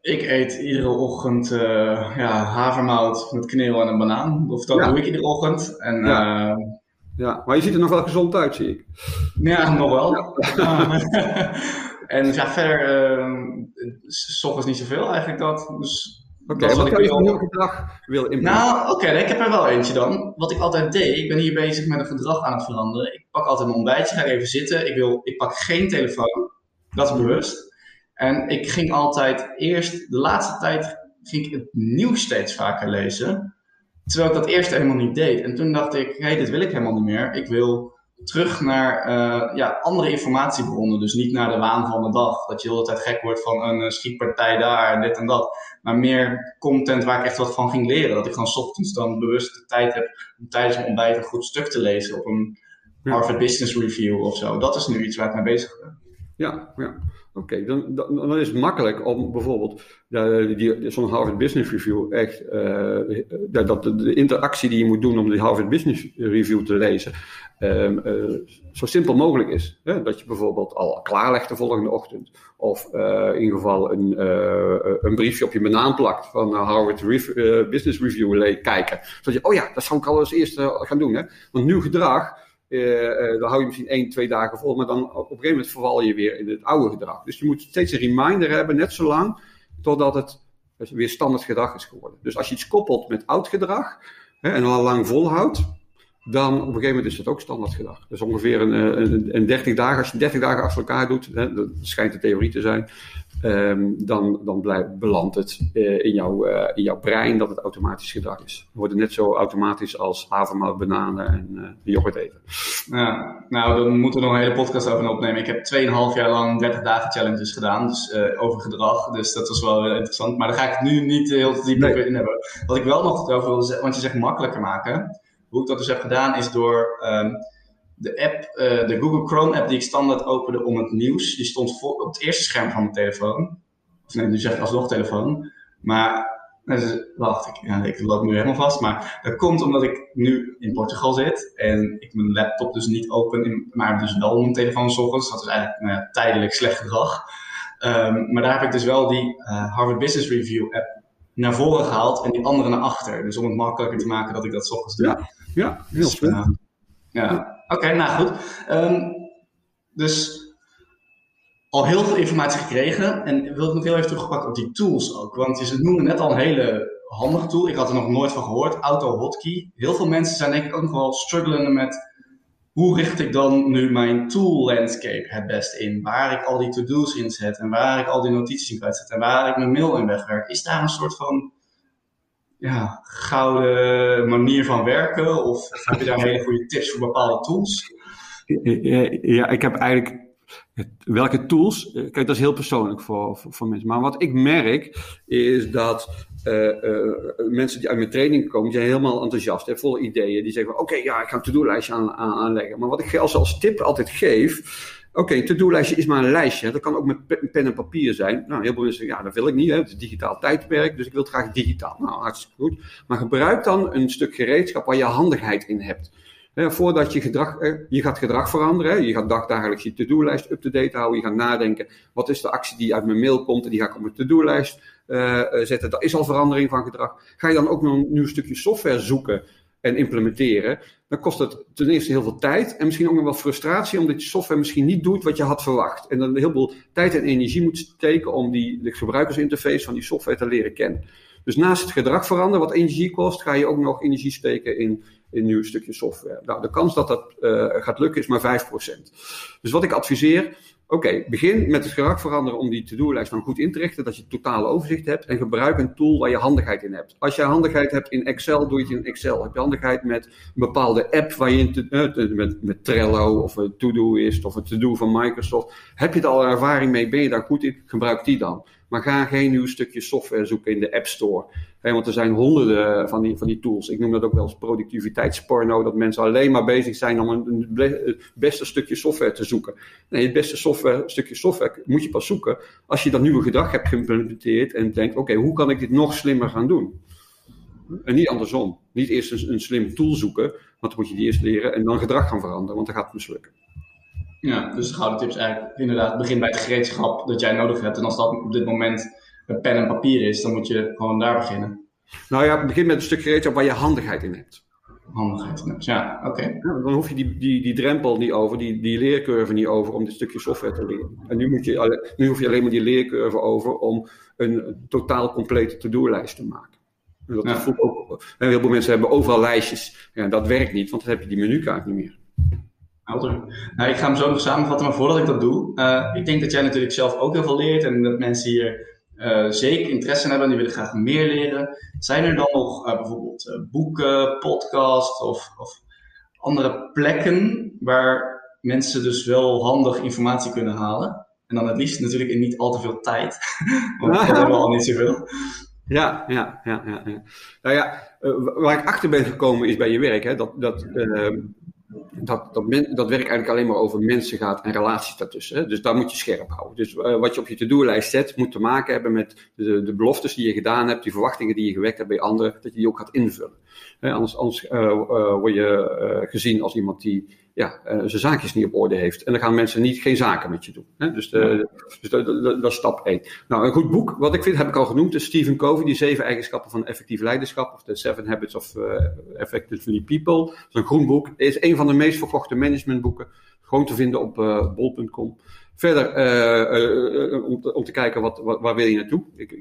Ik eet iedere ochtend uh, ja, havermout met kneel en een banaan. Of dat doe ik iedere ochtend. En, ja. ja. maar je ziet er nog wel gezond uit, zie ik. Ja, nog wel. (laughs) en ja, verder, uh, s ochtends niet zoveel eigenlijk dat. Dus Oké, okay, wat ik je nieuw gedrag wil implementeren? Nou, oké, ik heb er wel eentje dan. Wat ik altijd deed, ik ben hier bezig met een gedrag aan het veranderen. Ik pak altijd een ontbijtje, ga even zitten. Ik, wil, ik pak geen telefoon, dat is bewust. En ik ging altijd eerst, de laatste tijd, ging ik het nieuws steeds vaker lezen. Terwijl ik dat eerst helemaal niet deed. En toen dacht ik, hé, hey, dit wil ik helemaal niet meer. Ik wil terug naar uh, ja, andere informatiebronnen. Dus niet naar de waan van de dag. Dat je de hele tijd gek wordt van een uh, schietpartij daar en dit en dat. Maar meer content waar ik echt wat van ging leren. Dat ik gewoon ochtends dan bewust de tijd heb om tijdens mijn ontbijt een goed stuk te lezen op een Harvard Business Review of zo. Dat is nu iets waar ik mee bezig ben. Ja, ja. Oké, dan, dan, dan, is het makkelijk om bijvoorbeeld uh, die, zo'n Harvard Business Review echt, uh, dat de, de, interactie die je moet doen om die Harvard Business Review te lezen, um, uh, zo simpel mogelijk is. Hè? Dat je bijvoorbeeld al klaarlegt de volgende ochtend, of in ieder geval een, een briefje op je banaan plakt van Harvard Business Review kijken. Zodat je, oh ja, dat zou ik al als eerste gaan doen. Hè? Want nieuw gedrag uh, dan hou je misschien één, twee dagen vol, maar dan op een gegeven moment verval je weer in het oude gedrag. Dus je moet steeds een reminder hebben, net zo lang, totdat het weer standaard gedrag is geworden. Dus als je iets koppelt met oud gedrag hè, en al lang volhoudt, dan op een gegeven moment is het ook standaard gedrag. Dus ongeveer een, een, een 30 dagen, als je 30 dagen achter elkaar doet, hè, dat schijnt de theorie te zijn, um, dan, dan blijft, belandt het uh, in, jouw, uh, in jouw brein dat het automatisch gedrag is. We worden net zo automatisch als havermout, bananen en uh, yoghurt eten. Ja, nou, dan moeten we nog een hele podcast over opnemen. Ik heb 2,5 jaar lang 30 dagen challenges gedaan, dus over gedrag. Dus dat was wel interessant. Maar daar ga ik nu niet heel diep nee. in hebben. Wat ik wel nog over wil zeggen, want je zegt makkelijker maken. Hoe ik dat dus heb gedaan is door um, de app, uh, de Google Chrome app die ik standaard opende om het nieuws, die stond voor, op het eerste scherm van mijn telefoon. Of nee, nu zeg ik alsnog telefoon. Maar, dus, wacht, ik, ja, ik loop nu helemaal vast. Maar dat komt omdat ik nu in Portugal zit en ik mijn laptop dus niet open, in, maar dus wel mijn telefoon s ochtends. Dat is eigenlijk nou tijdelijk slecht gedrag. Um, maar daar heb ik dus wel die uh, Harvard Business Review app naar voren gehaald en die andere naar achter. Dus om het makkelijker te maken dat ik dat s ochtends doe. Ja heel dus, uh, ja. Oké, nou goed. Um, dus al heel veel informatie gekregen. En wil ik nog heel even terugpakken op die tools ook. Want je noemde net al een hele handige tool. Ik had er nog nooit van gehoord. Auto Hotkey. Heel veel mensen zijn denk ik ook nog wel struggelen met... Hoe richt ik dan nu mijn tool landscape het best in? Waar ik al die to-do's in zet. En waar ik al die notities in kwijt zet. En waar ik mijn mail in wegwerk. Is daar een soort van ja, gouden manier van werken? Of heb je daar hele goede tips voor bepaalde tools? Ja, ik heb eigenlijk. Welke tools? Kijk, dat is heel persoonlijk voor, voor, mensen. Maar wat ik merk is dat uh, uh, mensen die uit mijn training komen, die zijn helemaal enthousiast, hè, vol ideeën. Die zeggen: Oké, ja, ik ga een to-do-lijstje aan, aan, aanleggen. Maar wat ik als, als tip altijd geef, Oké, een to-do-lijstje is maar een lijstje. Dat kan ook met pen en papier zijn. Nou, heel veel mensen zeggen, ja, dat wil ik niet. Hè. Het is digitaal tijdperk, dus ik wil het graag digitaal. Nou, hartstikke goed. Maar gebruik dan een stuk gereedschap waar je handigheid in hebt. voordat je gedrag, je gaat gedrag veranderen, je gaat dagdagelijks je to-do-lijst up-to-date houden, je gaat nadenken, wat is de actie die uit mijn mail komt en die ga ik op mijn to-do-lijst uh, zetten. Dat is al verandering van gedrag. Ga je dan ook nog een nieuw stukje software zoeken en implementeren, dan kost het ten eerste heel veel tijd en misschien ook nog wel frustratie, omdat je software misschien niet doet wat je had verwacht. En dan heel veel tijd en energie moet steken om die, de gebruikersinterface van die software te leren kennen. Dus naast het gedrag veranderen, wat energie kost, ga je ook nog energie steken in, in een nieuw stukje software. Nou, de kans dat dat uh, gaat lukken is maar 5%. Dus wat ik adviseer, Oké, begin met het gedrag veranderen om die to-do-lijst dan goed in te richten, dat je totale overzicht hebt. En gebruik een tool waar je handigheid in hebt. Als je handigheid hebt in Excel, doe je het in Excel. Heb je handigheid met een bepaalde app waar je in te, uh, met, met Trello of een To-Do-ist of een To-Do van Microsoft. Heb je er al ervaring mee? Ben je daar goed in? Gebruik die dan. Maar ga geen nieuw stukje software zoeken in de App Store. Want er zijn honderden van die, van die tools. Ik noem dat ook wel eens productiviteitsporno. Dat mensen alleen maar bezig zijn om een, het beste stukje software te zoeken. Nee, het beste software, stukje software moet je pas zoeken als je dat nieuwe gedrag hebt geïmplementeerd. En denkt, oké, hoe kan ik dit nog slimmer gaan doen? En niet andersom. Niet eerst een, slim tool zoeken, want dan moet je die eerst leren en dan gedrag gaan veranderen, want dan gaat het mislukken. Ja, dus de gouden tip is eigenlijk inderdaad begin bij het gereedschap dat jij nodig hebt. En als dat op dit moment pen en papier is, dan moet je gewoon daar beginnen. Nou ja, begin met een stuk gereedschap waar je handigheid in hebt. Handigheid in hebt, ja, oké. Ja, dan hoef je die, die, die drempel niet over, die, die leercurve niet over om dit stukje software te leren. En nu, moet je, nu hoef je alleen maar die leercurve over om een totaal complete to-do-lijst te maken. En dat ja. ook, heel veel mensen hebben overal lijstjes. Ja, dat werkt niet, want dan heb je die menukaart niet meer. Nou, ik ga hem zo nog samenvatten, maar voordat ik dat doe, uh, ik denk dat jij natuurlijk zelf ook heel veel leert en dat mensen hier uh, zeker interesse in hebben en die willen graag meer leren. Zijn er dan nog uh, bijvoorbeeld boeken, podcasts of, of, andere plekken waar mensen dus wel handig informatie kunnen halen? En dan het liefst natuurlijk in niet al te veel tijd, (laughs) want dat hebben al niet zoveel. Ja, ja, ja, ja. ja. Nou ja, waar ik achter ben gekomen is bij je werk, hè, dat, dat dat, dat, dat werk eigenlijk alleen maar over mensen gaat en relaties daartussen. Dus daar moet je scherp houden. Dus uh, wat je op je to-do-lijst zet, moet te maken hebben met de, de, beloftes die je gedaan hebt, die verwachtingen die je gewekt hebt bij anderen, dat je die ook gaat invullen. Anders, anders uh, uh, word je gezien als iemand die ja, zijn zaakjes niet op orde heeft. En dan gaan mensen niet, geen zaken met je doen. Hè? Dus, de, dus de, dat is stap 1. Nou, een goed boek, wat ik vind, heb ik al genoemd, is Stephen Covey, die zeven eigenschappen van effectief leiderschap, of The Seven Habits of Effectively People. Dat is een groen boek. is een van de meest verkochte managementboeken. Gewoon te vinden op uh, bol.com. Verder, uh, om, te, om, te, kijken wat, wat, waar wil je naartoe. Ik,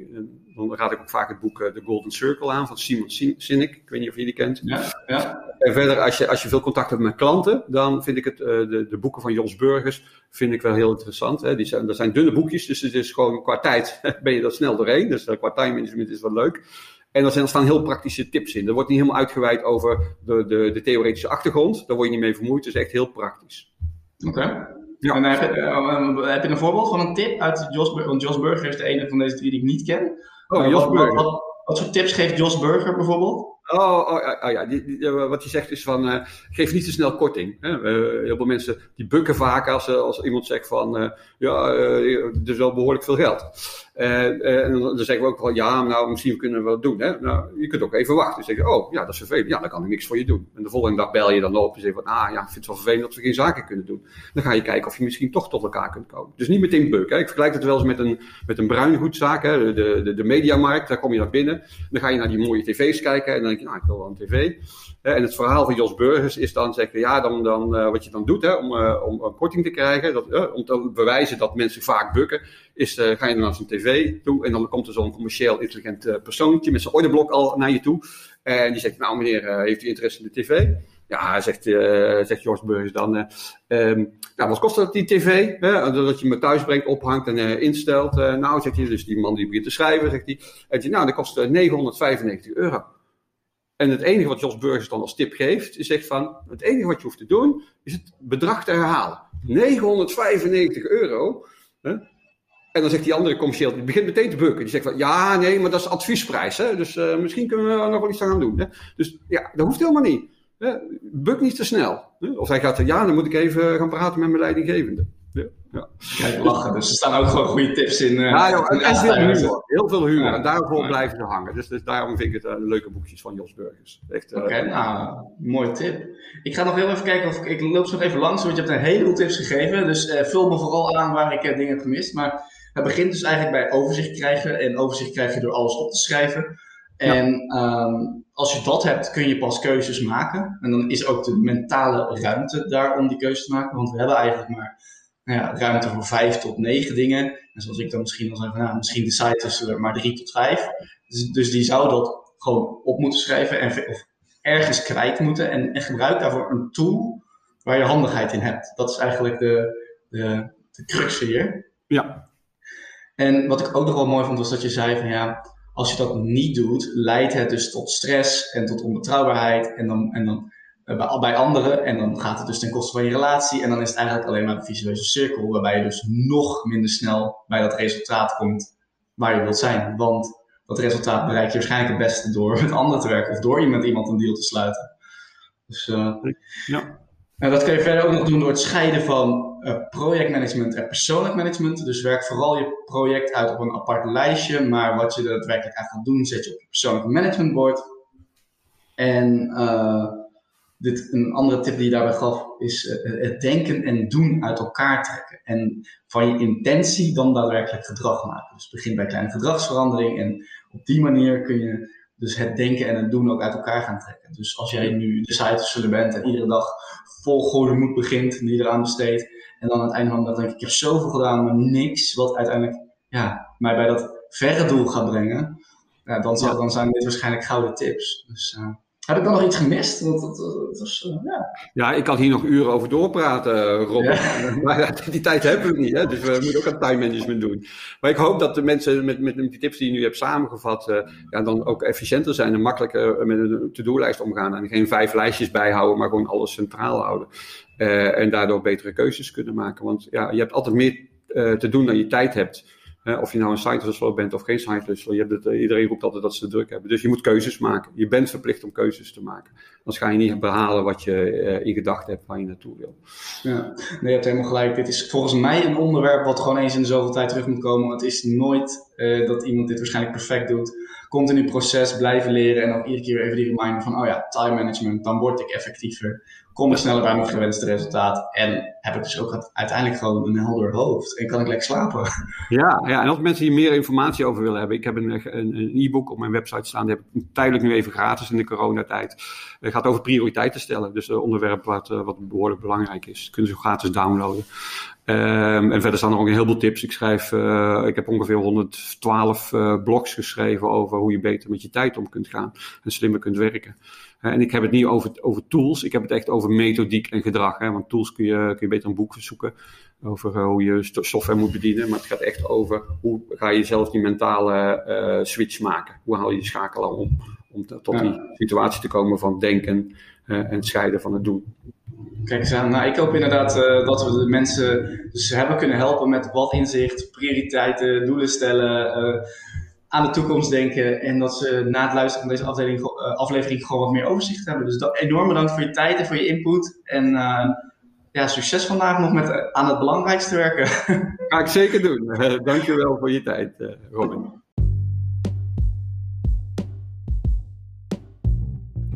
dan raad ik ook vaak het boek The Golden Circle aan van Simon Sinek. Ik weet niet of je die kent. Ja, ja. En verder, als je, als je veel contact hebt met klanten, dan vind ik het, de, de boeken van Jos Burgers vind ik wel heel interessant. Hè. Die zijn, dat zijn dunne boekjes, dus het is gewoon qua tijd (laughs) ben je er snel doorheen. Dus qua time management is wel leuk. En er staan heel praktische tips in. Er wordt niet helemaal uitgeweid over de, de, de theoretische achtergrond. Daar word je niet mee vermoeid. Het is echt heel praktisch. Oké. Ja. En heb, uh, heb, je een voorbeeld van een tip uit Jos Burger? Want Jos Burger is de ene van deze drie die ik niet ken. Oh, Jos wat, Burger. Wat, wat, voor tips geeft Jos Burger bijvoorbeeld? Oh, oh, oh ja, die, wat hij zegt is van, uh, geef niet te snel korting. Hè? Uh, heel veel mensen die bukken vaak als, als iemand zegt van, ja, er is wel behoorlijk veel geld. en dan, zeggen we ook wel, ja, nou, misschien kunnen we dat doen. Hè? Nou, je kunt ook even wachten. Dan zeg je, oh, ja, dat is vervelend. Ja, dan kan ik niks voor je doen. En de volgende dag bel je dan op en zeg van, ah, ja, ik vind het wel vervelend dat we geen zaken kunnen doen. Dan ga je kijken of je misschien toch tot elkaar kunt komen. Dus niet meteen bukken. Ik vergelijk het wel eens met een, met een bruingoedzaak? De, de, de mediamarkt. Daar kom je naar binnen. Dan ga je naar die mooie tv's kijken en dan nou, ik wil wel een tv. En het verhaal van Jos Burgers is dan zeggen, ja, dan, dan, uh, wat je dan doet hè, om, uh, om een korting te krijgen, dat, om te bewijzen dat mensen vaak bukken, is ga je dan naar zijn tv toe en dan komt er zo'n commercieel intelligent persoontje met zijn orderblok al naar je toe. En die zegt, nou meneer, heeft u interesse in de tv? Ja, zegt, zegt Jos Burgers dan, um, nou, wat kost dat die tv? Hè? Dat je me thuis brengt, ophangt en instelt. nou, zegt hij, dus die man die begint te schrijven, zegt hij, nou, dat kost 995 euro. En het enige wat Jos Burgers dan als tip geeft, is zegt van, het enige wat je hoeft te doen, is het bedrag te herhalen. 995 euro. Hè? En dan zegt die andere commercieel, die begint meteen te bukken. Die zegt van, ja, nee, maar dat is adviesprijs. Hè? Dus uh, misschien kunnen we nog wel iets aan gaan doen. Hè? Dus ja, dat hoeft helemaal niet. Hè? Buk niet te snel. Hè? Of hij gaat, ja, dan moet ik even gaan praten met mijn leidinggevende. Ja. Kijk, lachen. Dus er staan ook gewoon goede tips in. Uh, ja, joh, en, veel humor. Heel veel humor. En daarvoor blijven ze hangen. Dus, dus daarom vind ik het uh, leuke boekjes van Jos Burgers. Uh, Oké, nou, mooi tip. Ik ga nog heel even kijken of ik, ik loop zo nog even langs, want je hebt een heleboel tips gegeven. Dus vul me vooral aan waar ik dingen heb gemist. Maar het begint dus eigenlijk bij overzicht krijgen. En overzicht krijg je door alles op te schrijven. En ja. um, als je dat hebt, kun je pas keuzes maken. En dan is ook de mentale ruimte daar om die keuze te maken. Want we hebben eigenlijk maar ja, ruimte voor vijf tot negen dingen. En zoals ik dan misschien al zei, van, nou, misschien de site tussen maar drie tot vijf. Dus, dus die zou dat gewoon op moeten schrijven en of ergens kwijt moeten. En, en gebruik daarvoor een tool waar je handigheid in hebt. Dat is eigenlijk de, de, de crux hier. Ja. En wat ik ook nog wel mooi vond, was dat je zei van ja, als je dat niet doet, leidt het dus tot stress en tot onbetrouwbaarheid en dan, en dan uh, bij anderen. En dan gaat het dus ten koste van je relatie. En dan is het eigenlijk alleen maar een visueuze cirkel, waarbij je dus nog minder snel bij dat resultaat komt waar je wilt zijn. Want dat resultaat bereik je waarschijnlijk het beste door met anderen te werken of door met iemand een deal te sluiten. Dus uh, ja. Nou, dat kun je verder ook nog doen door het scheiden van uh, projectmanagement en persoonlijk management. Dus werk vooral je project uit op een apart lijstje, maar wat je daadwerkelijk aan gaat doen, zet je op je persoonlijk managementbord. En uh, dit, een andere tip die je daarbij gaf, is uh, het denken en doen uit elkaar trekken. En van je intentie dan daadwerkelijk gedrag maken. Dus begin bij kleine gedragsverandering en op die manier kun je dus het denken en het doen ook uit elkaar gaan trekken. Dus als jij nu de site bent en iedere dag vol goede moed begint, die eraan besteedt, en dan aan het einde van de dag denk ik, ik heb zoveel gedaan, maar niks wat uiteindelijk ja, mij bij dat verre doel gaat brengen, ja, dan, zal, dan zijn dit waarschijnlijk gouden tips. Dus, uh, heb ik dan nog iets gemist? Want dat, dat was, uh, ja. ja, ik kan hier nog uren over doorpraten, Rob. Ja. (laughs) Maar die tijd hebben we niet, hè? dus we moeten ook aan time management doen. Maar ik hoop dat de mensen met, met, met die tips die je nu hebt samengevat, uh, ja, dan ook efficiënter zijn en makkelijker met een to-do-lijst omgaan. En geen vijf lijstjes bijhouden, maar gewoon alles centraal houden. Uh, en daardoor betere keuzes kunnen maken. Want ja, je hebt altijd meer te doen dan je tijd hebt. Of je nou een site hustler bent of geen site hustler. Uh, iedereen roept altijd dat ze druk hebben. Dus je moet keuzes maken. Je bent verplicht om keuzes te maken. Anders ga je niet behalen wat je uh, in gedachten hebt waar je naartoe wil. Ja, nee, je hebt helemaal gelijk. Dit is volgens mij een onderwerp wat gewoon eens in de zoveel tijd terug moet komen. Want het is nooit dat iemand dit waarschijnlijk perfect doet. Continu proces, blijven leren en ook iedere keer even die reminder van, oh ja, time management, dan word ik effectiever kom ik sneller bij mijn gewenste resultaat. En heb ik dus ook uiteindelijk gewoon een helder hoofd. En kan ik lekker slapen. Ja, ja en als mensen hier meer informatie over willen hebben. Ik heb een, een, e-book op mijn website staan. Die heb ik tijdelijk nu even gratis in de coronatijd. Het gaat over prioriteiten stellen. Dus een onderwerp wat, eh, wat behoorlijk belangrijk is. Kunnen ze gratis downloaden. Um, en verder staan er ook een heleboel tips. Ik schrijf, uh, ik heb ongeveer 112 uh, eh, blogs geschreven over hoe je beter met je tijd om kunt gaan en slimmer kunt werken. En ik heb het niet over, over tools, ik heb het echt over methodiek en gedrag. Hè? Want tools kun je, kun je beter een boek zoeken over hoe je software moet bedienen. Maar het gaat echt over hoe ga je zelf die mentale switch maken. Hoe haal je die schakelaar om, om te, tot ja. die situatie te komen van denken uh, en scheiden van het doen. Kijk eens aan. Nou, ik hoop inderdaad uh, dat we de mensen dus hebben kunnen helpen met wat inzicht, prioriteiten, doelen stellen, uh, aan de toekomst denken. En dat ze na het luisteren van deze afdeling, aflevering gewoon wat meer overzicht hebben. Dus dat, enorm bedankt voor je tijd en voor je input. En ja, succes vandaag nog met aan het belangrijkste werken. (laughs) Ga ik zeker doen. (laughs) dankjewel voor je tijd, Robin.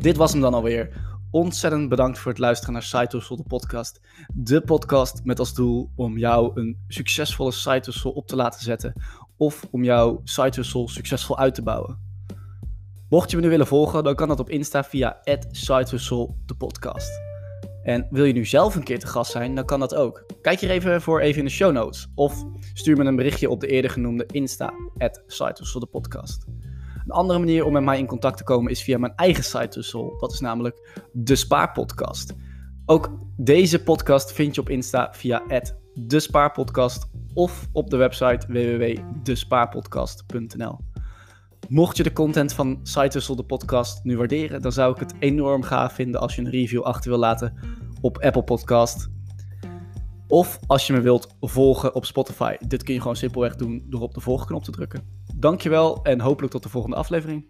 Dit was hem dan alweer. Ontzettend bedankt voor het luisteren naar Hustle, de podcast. De podcast met als doel om jou een succesvolle site hustle op te laten zetten. Of om jouw hustle succesvol uit te bouwen. Mocht je me nu willen volgen, dan kan dat op Insta via @sitehustle de podcast. En wil je nu zelf een keer te gast zijn, dan kan dat ook. Kijk hier even voor even in de show notes. Of stuur me een berichtje op de eerder genoemde Insta, @sitehustle de podcast. Een andere manier om met mij in contact te komen is via mijn eigen site tussel. Dat is namelijk de Spaarpodcast. Ook deze podcast vind je op Insta via de Spaarpodcast of op de website www.despaarpodcast.nl. Mocht je de content van Site de podcast nu waarderen, dan zou ik het enorm gaaf vinden als je een review achter wil laten op Apple Podcast. Of als je me wilt volgen op Spotify. Dit kun je gewoon simpelweg doen door op de volgknop te drukken. Dankjewel en hopelijk tot de volgende aflevering.